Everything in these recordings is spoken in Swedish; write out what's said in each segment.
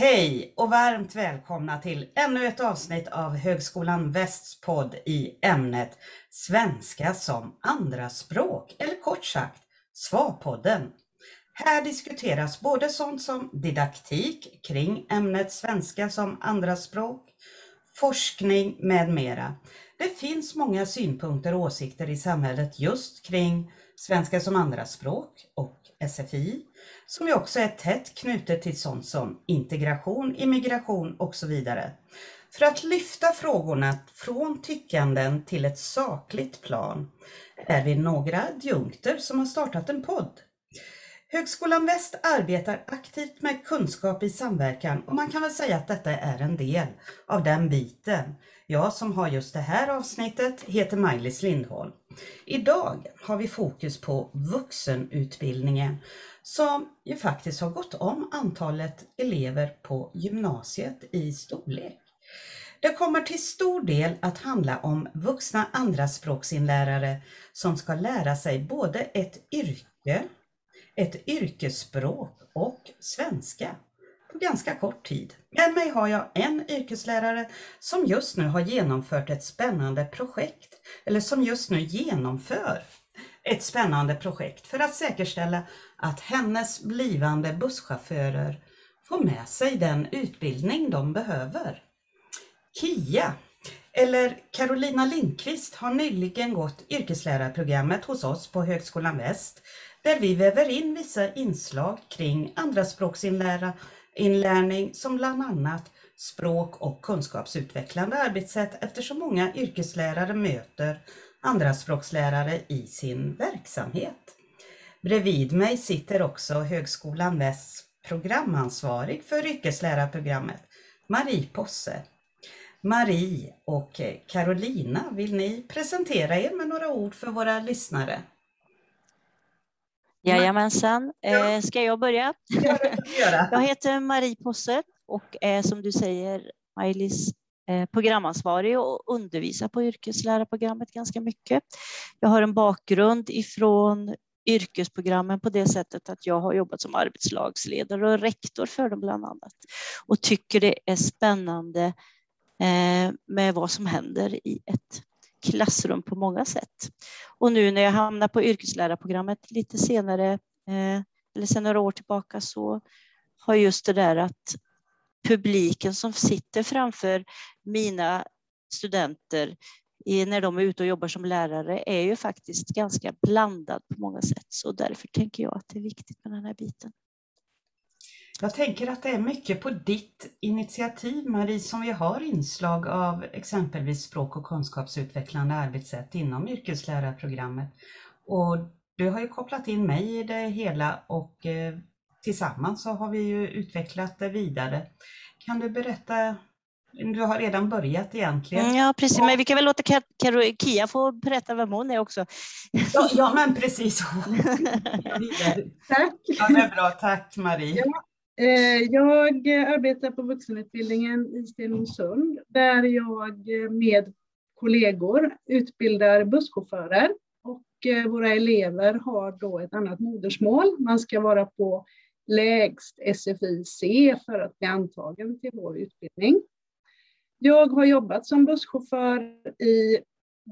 Hej och varmt välkomna till ännu ett avsnitt av Högskolan Västs podd i ämnet Svenska som andraspråk, eller kort sagt SVA-podden. Här diskuteras både sånt som didaktik kring ämnet svenska som andraspråk, forskning med mera. Det finns många synpunkter och åsikter i samhället just kring svenska som andraspråk och SFI, som ju också är tätt knutet till sånt som integration, immigration och så vidare. För att lyfta frågorna från tyckanden till ett sakligt plan är vi några adjunkter som har startat en podd. Högskolan Väst arbetar aktivt med kunskap i samverkan och man kan väl säga att detta är en del av den biten. Jag som har just det här avsnittet heter Maj-Lis Lindholm. Idag har vi fokus på vuxenutbildningen som ju faktiskt har gått om antalet elever på gymnasiet i storlek. Det kommer till stor del att handla om vuxna andraspråksinlärare som ska lära sig både ett yrke, ett yrkesspråk och svenska på ganska kort tid. Med mig har jag en yrkeslärare som just nu har genomfört ett spännande projekt, eller som just nu genomför ett spännande projekt för att säkerställa att hennes blivande busschaufförer får med sig den utbildning de behöver. Kia, eller Carolina Lindqvist, har nyligen gått yrkeslärarprogrammet hos oss på Högskolan Väst där vi väver in vissa inslag kring andraspråksinlärning som bland annat språk och kunskapsutvecklande arbetssätt eftersom många yrkeslärare möter andraspråkslärare i sin verksamhet. Bredvid mig sitter också Högskolan Västs programansvarig för yrkeslärarprogrammet, Marie Posse. Marie och Carolina, vill ni presentera er med några ord för våra lyssnare? Jajamensan. Eh, ska jag börja? Jag heter Marie Posse och är som du säger eh, Eh, programansvarig och undervisar på yrkeslärarprogrammet ganska mycket. Jag har en bakgrund ifrån yrkesprogrammen på det sättet att jag har jobbat som arbetslagsledare och rektor för dem bland annat och tycker det är spännande eh, med vad som händer i ett klassrum på många sätt. Och nu när jag hamnar på yrkeslärarprogrammet lite senare, eh, eller sedan några år tillbaka, så har just det där att publiken som sitter framför mina studenter när de är ute och jobbar som lärare är ju faktiskt ganska blandad på många sätt. Så därför tänker jag att det är viktigt med den här biten. Jag tänker att det är mycket på ditt initiativ Marie som vi har inslag av exempelvis språk och kunskapsutvecklande arbetssätt inom yrkeslärarprogrammet. Och du har ju kopplat in mig i det hela och eh, tillsammans så har vi ju utvecklat det vidare. Kan du berätta du har redan börjat egentligen. Mm, ja, precis. Men vi kan väl låta Kia få berätta vem hon är också. Ja, ja men precis. Tack. Ja, det är bra. Tack Marie. Ja, Eh, jag arbetar på vuxenutbildningen i Stenungsund där jag med kollegor utbildar busschaufförer och eh, våra elever har då ett annat modersmål. Man ska vara på lägst SFI C för att bli antagen till vår utbildning. Jag har jobbat som busschaufför i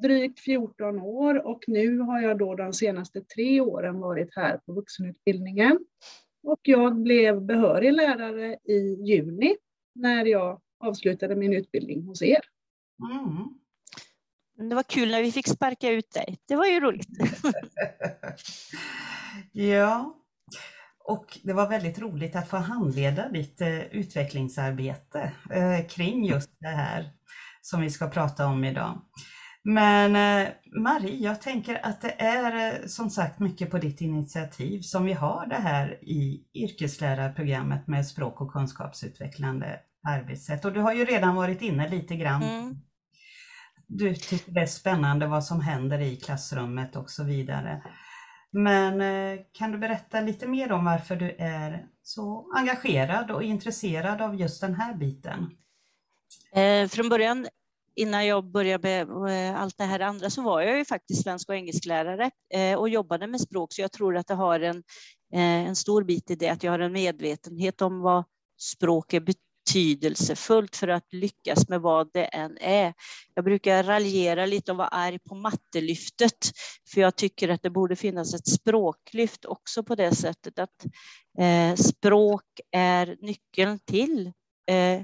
drygt 14 år och nu har jag då de senaste tre åren varit här på vuxenutbildningen och jag blev behörig lärare i juni när jag avslutade min utbildning hos er. Mm. Det var kul när vi fick sparka ut dig. Det var ju roligt. ja, och det var väldigt roligt att få handleda ditt eh, utvecklingsarbete eh, kring just det här som vi ska prata om idag. Men eh, Marie, jag tänker att det är som sagt mycket på ditt initiativ som vi har det här i yrkeslärarprogrammet med språk och kunskapsutvecklande arbetssätt. Och du har ju redan varit inne lite grann. Mm. Du tycker det är spännande vad som händer i klassrummet och så vidare. Men eh, kan du berätta lite mer om varför du är så engagerad och intresserad av just den här biten? Eh, från början innan jag började med eh, allt det här andra så var jag ju faktiskt svensk och engelsklärare eh, och jobbade med språk, så jag tror att det har en, eh, en stor bit i det, att jag har en medvetenhet om vad språk är betydelsefullt för att lyckas med vad det än är. Jag brukar raljera lite om vad är på mattelyftet, för jag tycker att det borde finnas ett språklyft också på det sättet att eh, språk är nyckeln till eh,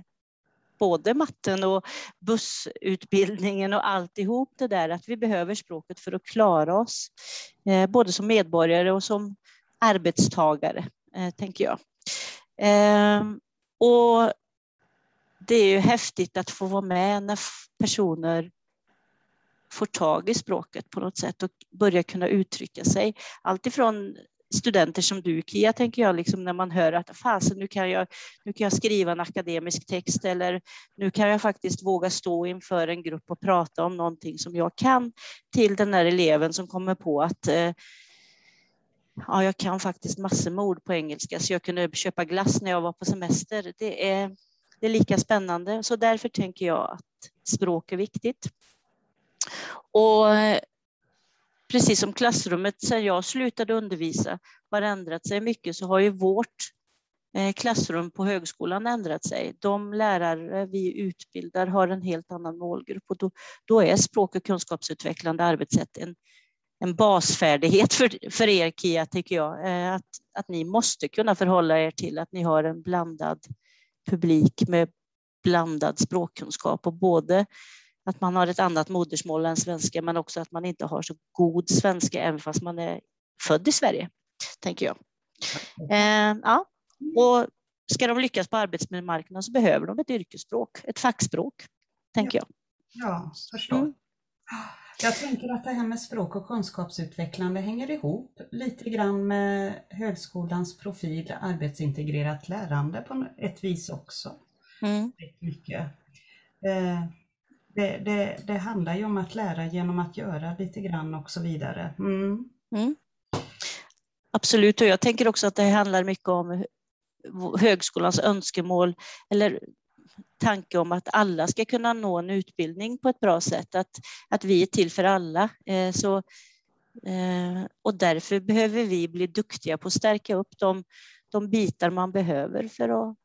både matten och bussutbildningen och alltihop det där, att vi behöver språket för att klara oss, eh, både som medborgare och som arbetstagare, eh, tänker jag. Eh, och det är ju häftigt att få vara med när personer får tag i språket på något sätt och börjar kunna uttrycka sig. Alltifrån studenter som du Kia, tänker jag, liksom när man hör att fasen, nu kan, jag, nu kan jag skriva en akademisk text eller nu kan jag faktiskt våga stå inför en grupp och prata om någonting som jag kan till den där eleven som kommer på att eh, ja, jag kan faktiskt massor med ord på engelska så jag kunde köpa glass när jag var på semester. Det är, det är lika spännande, så därför tänker jag att språk är viktigt. Och eh, precis som klassrummet sedan jag slutade undervisa har ändrat sig mycket så har ju vårt eh, klassrum på högskolan ändrat sig. De lärare vi utbildar har en helt annan målgrupp och då, då är språk och kunskapsutvecklande arbetssätt en, en basfärdighet för, för er KIA, tycker jag. Eh, att, att ni måste kunna förhålla er till att ni har en blandad publik med blandad språkkunskap och både att man har ett annat modersmål än svenska, men också att man inte har så god svenska, även fast man är född i Sverige, tänker jag. Eh, ja. Och ska de lyckas på arbetsmarknaden så behöver de ett yrkesspråk, ett fackspråk, tänker jag. Ja, förstår. Mm. Jag tänker att det här med språk och kunskapsutvecklande hänger ihop lite grann med högskolans profil arbetsintegrerat lärande på ett vis också. Mm. Mycket. Eh, det, det, det, handlar ju om att lära genom att göra lite grann och så vidare. Mm. Mm. Absolut, och jag tänker också att det handlar mycket om högskolans önskemål eller tanke om att alla ska kunna nå en utbildning på ett bra sätt, att, att vi är till för alla. Eh, så, eh, och därför behöver vi bli duktiga på att stärka upp de, de bitar man behöver för att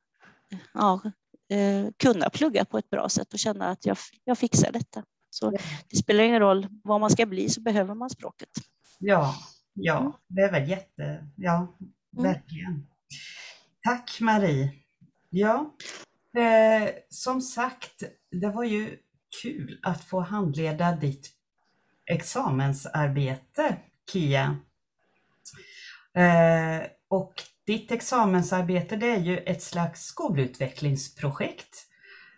ja, eh, kunna plugga på ett bra sätt och känna att jag, jag fixar detta. Så det spelar ingen roll vad man ska bli så behöver man språket. Ja, ja, mm. det är väl jätte, ja, mm. verkligen. Tack Marie. Ja, eh, som sagt, det var ju kul att få handleda ditt examensarbete, Kia. Eh, och ditt examensarbete det är ju ett slags skolutvecklingsprojekt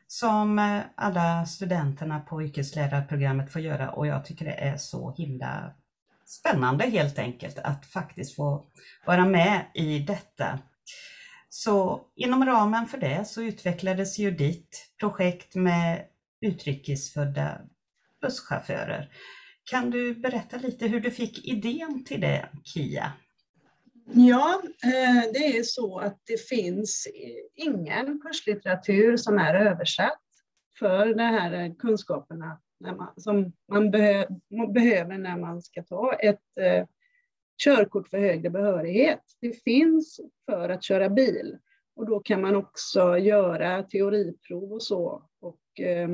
som eh, alla studenterna på yrkeslärarprogrammet får göra och jag tycker det är så himla spännande helt enkelt att faktiskt få vara med i detta. Så inom ramen för det så utvecklades ju ditt projekt med utrikesfödda busschaufförer. Kan du berätta lite hur du fick idén till det, Kia? Ja, eh, det är så att det finns ingen kurslitteratur som är översatt för de här kunskaperna som man behöver när man ska ta ett eh, körkort för högre behörighet. Det finns för att köra bil och då kan man också göra teoriprov och så och, eh,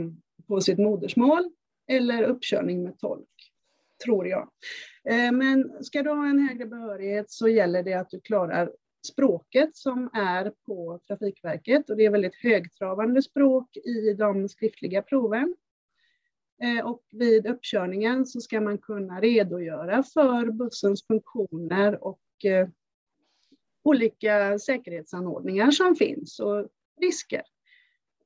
på sitt modersmål eller uppkörning med tolk, tror jag. Eh, men ska du ha en högre behörighet så gäller det att du klarar språket som är på Trafikverket och det är väldigt högtravande språk i de skriftliga proven. Eh, och vid uppkörningen så ska man kunna redogöra för bussens funktioner och eh, olika säkerhetsanordningar som finns och risker.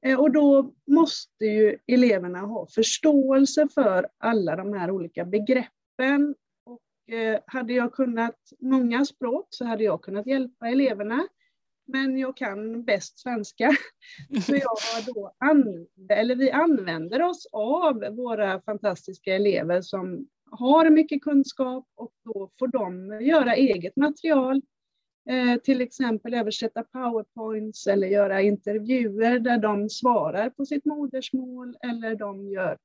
Eh, och då måste ju eleverna ha förståelse för alla de här olika begreppen Och hade jag kunnat många språk så hade jag kunnat hjälpa eleverna. Men jag kan bäst svenska. Så jag då använder, eller vi använder oss av våra fantastiska elever som har mycket kunskap och då får de göra eget material. Eh, till exempel översätta powerpoints eller göra intervjuer där de svarar på sitt modersmål eller de gör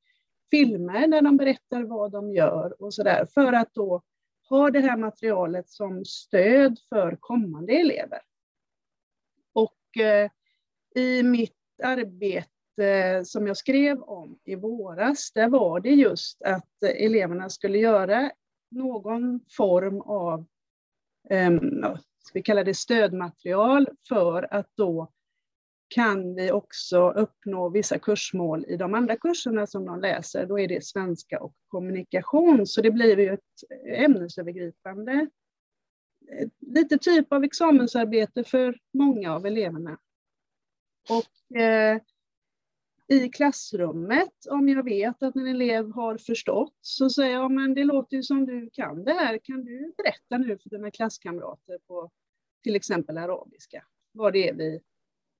filmer där de berättar vad de gör och sådär för att då ha det här materialet som stöd för kommande elever. Eh, I mitt arbete som jag skrev om i våras, där var det just att eleverna skulle göra någon form av, ehm, ska vi kalla det stödmaterial, för att då kan vi också uppnå vissa kursmål i de andra kurserna som de läser. Då är det svenska och kommunikation, så det blir ju ett ämnesövergripande, lite typ av examensarbete för många av eleverna. Och eh, i klassrummet, om jag vet att en elev har förstått, så säger jag, men det låter ju som du kan det här. Kan du berätta nu för dina klasskamrater på till exempel arabiska, vad det är vi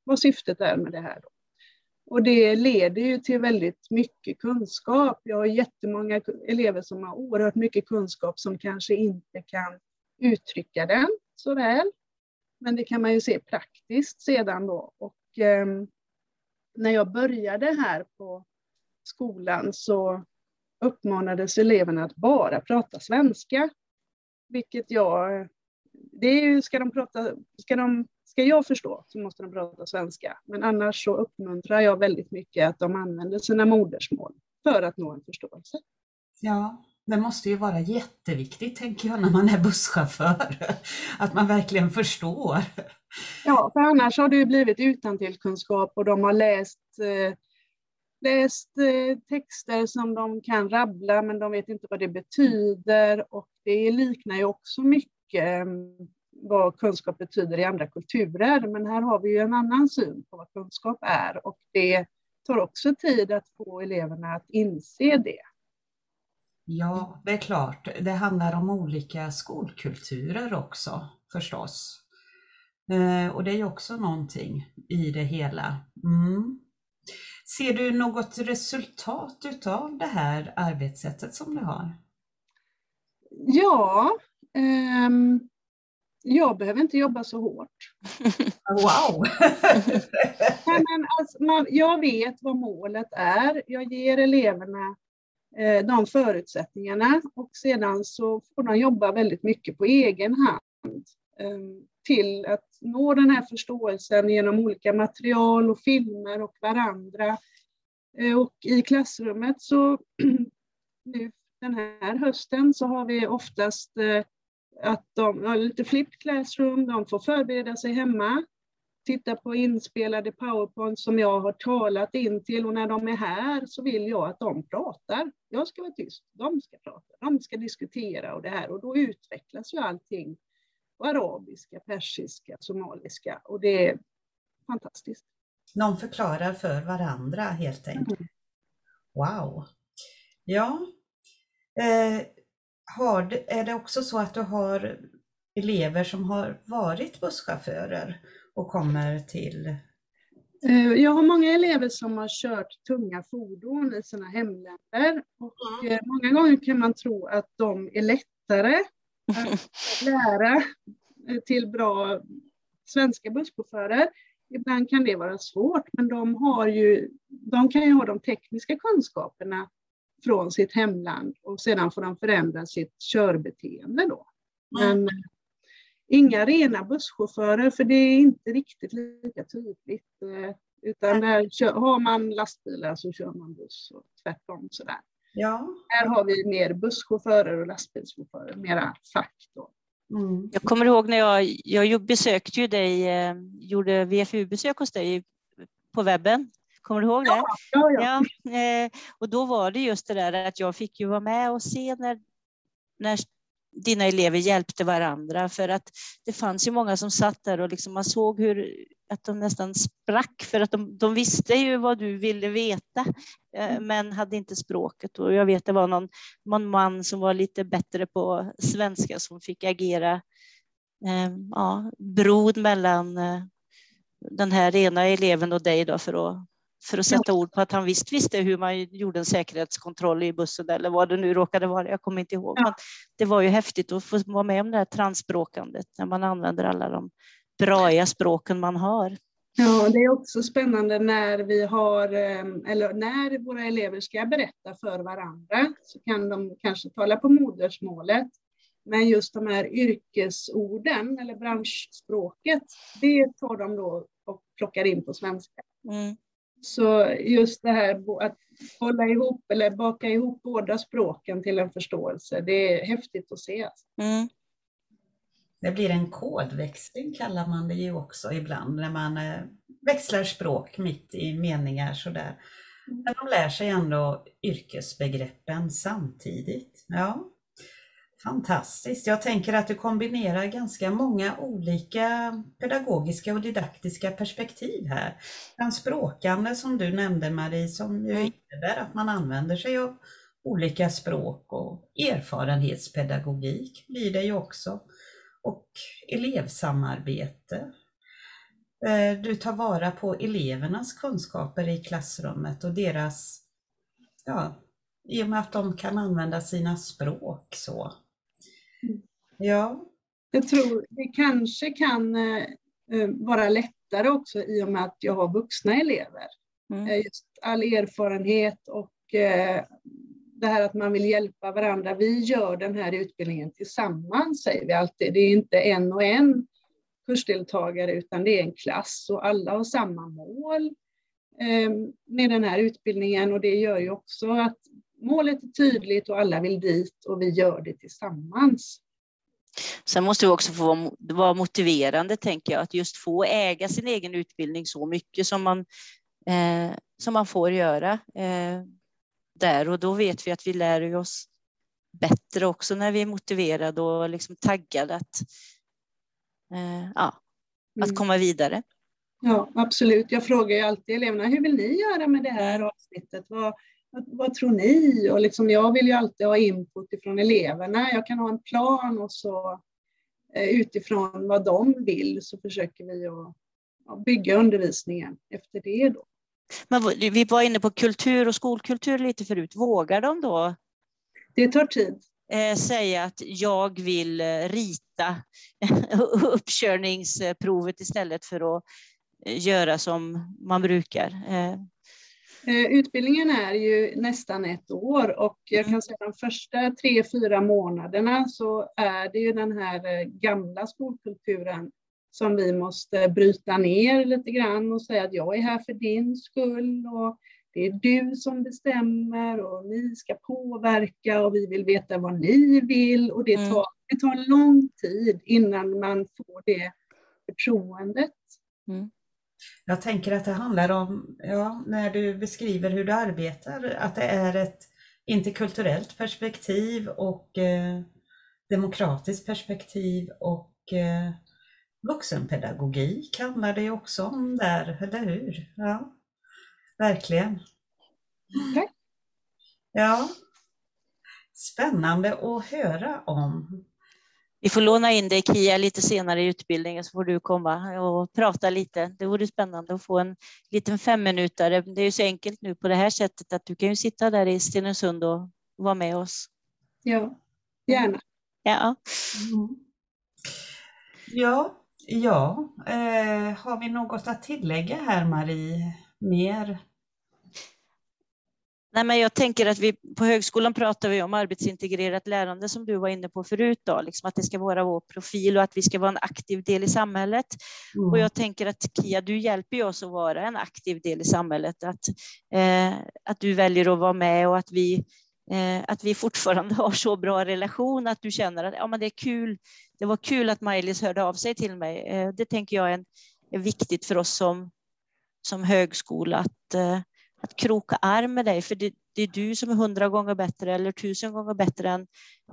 vad syftet är med det här. Då. Och det leder ju till väldigt mycket kunskap. Jag har jättemånga elever som har oerhört mycket kunskap som kanske inte kan uttrycka den så väl. Men det kan man ju se praktiskt sedan då. Och eh, när jag började här på skolan så uppmanades eleverna att bara prata svenska. Vilket jag... Det är ju, ska de prata, ska de Ska jag förstå så måste de prata svenska, men annars så uppmuntrar jag väldigt mycket att de använder sina modersmål för att nå en förståelse. Ja, det måste ju vara jätteviktigt, tänker jag, när man är busschaufför, att man verkligen förstår. Ja, för annars har det ju blivit utantillkunskap och de har läst, eh, läst eh, texter som de kan rabbla, men de vet inte vad det betyder och det liknar ju också mycket mm, vad kunskap betyder i andra kulturer, men här har vi ju en annan syn på vad kunskap är och det tar också tid att få eleverna att inse det. Ja, det är klart. Det handlar om olika skolkulturer också förstås. Eh, och det är också någonting i det hela. Mm. Ser du något resultat utav det här arbetssättet som du har? Ja, um, jag behöver inte jobba så hårt. Wow! men alltså, man, jag vet vad målet är. Jag ger eleverna Eh, de förutsättningarna och sedan så får de jobba väldigt mycket på egen hand ehm, till att nå den här förståelsen genom olika material och filmer och varandra. Eh, och i klassrummet så nu den här hösten så har vi oftast eh, att de har lite flipped classroom, de får förbereda sig hemma, titta på inspelade powerpoint som jag har talat in till och när de är här så vill jag att de pratar. Jag ska vara tyst, de ska prata, de ska diskutera och det här och då utvecklas ju allting på arabiska, persiska, somaliska och det är fantastiskt. De förklarar för varandra helt enkelt. Mm. Wow! Ja, eh, har, är det också så att du har elever som har varit busschaufförer och kommer till? Eh, jag har många elever som har kört tunga fordon i sina hemländer och mm. många gånger kan man tro att de är lättare att lära eh, till bra svenska busschaufförer. Ibland kan det vara svårt, men de, har ju, de kan ju ha de tekniska kunskaperna från sitt hemland och sedan får de förändra sitt körbeteende då. Men. Inga rena busschaufförer för det är inte riktigt lika tydligt. Eh, utan där har man lastbilar så kör man buss och tvärtom sådär. Ja. Här har vi mer busschaufförer och lastbilschaufförer, mera fack då. Mm. Jag kommer ihåg när jag, jag besökte ju dig, eh, gjorde VFU-besök hos dig på webben Kommer du ihåg det? Ja, ja, ja. ja eh, och då var det just det där att jag fick ju vara med och se när, när dina elever hjälpte varandra. För att det fanns ju många som satt där och liksom man såg hur att de nästan sprack. För att de, de visste ju vad du ville veta eh, mm. men hade inte språket. Och jag vet det var någon, någon man som var lite bättre på svenska som fick agera eh, ja, brod mellan eh, den här ena eleven och dig då för att för att sätta ord på att han visst visste hur man gjorde en säkerhetskontroll i bussen eller vad det nu råkade vara. Jag kommer inte ihåg. Ja. Men det var ju häftigt att få vara med om det här transspråkandet när man använder alla de braiga språken man har. Ja, det är också spännande när vi har, ehm, eller när våra elever ska berätta för varandra så kan de kanske tala på modersmålet. Men just de här yrkesorden eller branschspråket, det tar de då och plockar in på svenska. Mm. Så just det här att hålla ihop eller baka ihop båda språken till en förståelse, det är häftigt att se. Mm. Det blir en kodväxling kallar man det ju också ibland när man eh, växlar språk mitt i meningar sådär. Mm. Men de lär sig ändå yrkesbegreppen samtidigt. Ja. Fantastiskt. Jag tänker att du kombinerar ganska många olika pedagogiska och didaktiska perspektiv här. Den språkande som du nämnde Marie, som ju mm. innebär att man använder sig av olika språk och erfarenhetspedagogik blir det ju också. Och elevsamarbete. Eh, du tar vara på elevernas kunskaper i klassrummet och deras, ja, i och med att de kan använda sina språk så. Ja. Jag tror det kanske kan eh, eh, vara lättare också i och med att jag har vuxna elever. Mm. Eh, just all erfarenhet och det här att man vill hjälpa varandra. Vi gör den här utbildningen tillsammans, säger vi alltid. Det är inte en och en kursdeltagare, utan det är en klass och alla har samma mål med den här utbildningen och det gör ju också att målet är tydligt och alla vill dit och vi gör det tillsammans. Sen måste det också få vara motiverande, tänker jag, att just få äga sin egen utbildning så mycket som man, eh, som man får göra eh, där. Och då vet vi att vi lär oss bättre också när vi är motiverade och liksom taggade att, eh, ja, att mm. komma vidare. Ja, absolut. Jag frågar ju alltid eleverna, hur vill ni göra med det här avsnittet? Vad, vad, tror ni? Och liksom, jag vill ju alltid ha input ifrån eleverna. Jag kan ha en plan och så eh, utifrån vad de vill så försöker vi att bygga undervisningen efter det. Då. Men vi var inne på kultur och skolkultur lite förut. Vågar de då? Det tar tid. Eh, säga att jag vill eh, rita uppkörningsprovet istället för att göra som man brukar. Eh, utbildningen är ju nästan ett år och jag kan säga de första tre, fyra månaderna så är det ju den här eh, gamla skolkulturen som vi måste bryta ner lite grann och säga att jag är här för din skull och det är du som bestämmer och ni ska påverka och vi vill veta vad ni vill och det mm. tar, det tar lång tid innan man får det förtroendet. Mm. Jag tänker att det handlar om, ja, när du beskriver hur du arbetar, att det är ett interkulturellt perspektiv och eh, demokratiskt perspektiv och eh, vuxenpedagogik handlar det också om där, eller hur? Ja, verkligen. Tack. Ja, spännande att höra om. Vi får låna in dig Kia lite senare i utbildningen så får du komma och prata lite. Det vore spännande att få en liten femminutare. Det är ju så enkelt nu på det här sättet att du kan ju sitta där i Stenungsund och vara med oss. Ja, gärna. Ja. Mm. Ja, ja. Eh, har vi något att tillägga här Marie? Mer Nej, men jag tänker att vi på högskolan pratar vi om arbetsintegrerat lärande som du var inne på förut, då, liksom att det ska vara vår profil och att vi ska vara en aktiv del i samhället. Mm. Och jag tänker att Kia, du hjälper oss att vara en aktiv del i samhället, att, eh, att du väljer att vara med och att vi, eh, att vi fortfarande har så bra relation, att du känner att ja, men det är kul. Det var kul att Maj-Lis hörde av sig till mig. Eh, det tänker jag är, en, är viktigt för oss som, som högskola att eh, att kroka arm med dig, för det, det, är du som är hundra gånger bättre eller tusen gånger bättre än,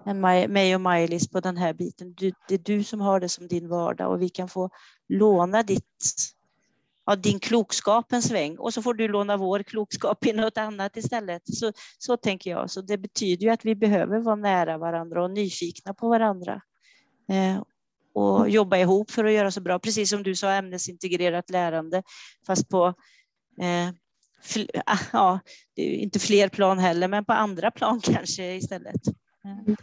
än mig och Maj-Lis på den här biten. Du, det är du som har det som din vardag och vi kan få låna ditt, ja, din klokskap en sväng och så får du låna vår klokskap i något annat istället. Så, så tänker jag. Så det betyder ju att vi behöver vara nära varandra och nyfikna på varandra. Eh, och jobba ihop för att göra så bra, precis som du sa, ämnesintegrerat lärande, fast på eh, ja, det är inte fler plan heller, men på andra plan kanske istället. Mm.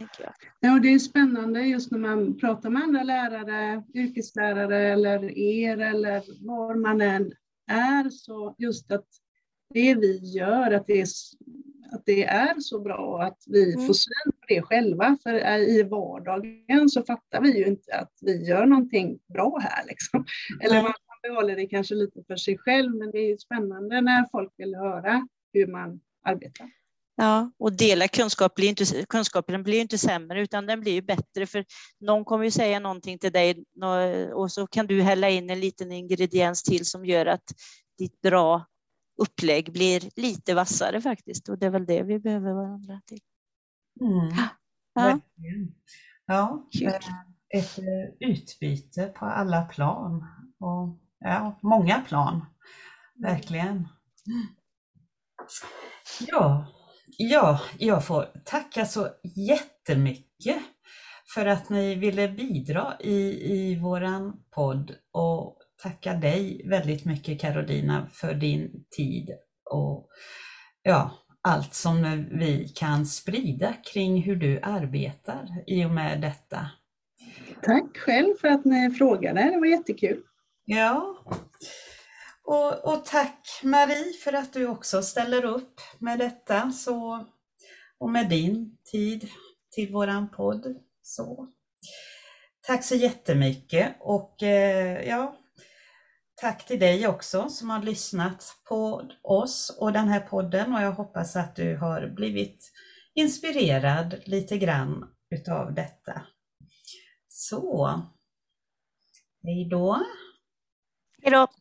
Ja, det är spännande just när man pratar med andra lärare, yrkeslärare eller er eller var man än är, så just att det vi gör, att det är, att det är så bra att vi mm. får syn på det själva. För i vardagen så fattar vi ju inte att vi gör någonting bra här. Liksom. Eller man behåller det kanske lite för sig själv, men det är spännande när folk vill höra hur man arbetar. Ja, och dela kunskap blir inte, kunskapen blir inte sämre utan den blir ju bättre för någon kommer ju säga någonting till dig och så kan du hälla in en liten ingrediens till som gör att ditt bra upplägg blir lite vassare faktiskt och det är väl det vi behöver varandra till. Mm. Ja. ja, ett eh, utbyte på alla plan och ja, många plan, verkligen. Ja, Ja, jag får tacka så jättemycket för att ni ville bidra i, i våran podd och tacka dig väldigt mycket Carolina för din tid och ja, allt som vi kan sprida kring hur du arbetar i och med detta. Tack själv för att ni frågade, det var jättekul. Ja, och, och, tack Marie för att du också ställer upp med detta så, och med din tid till våran podd. Så. Tack så jättemycket och eh, ja, tack till dig också som har lyssnat på oss och den här podden och jag hoppas att du har blivit inspirerad lite grann utav detta. Så, hej då! Hej då!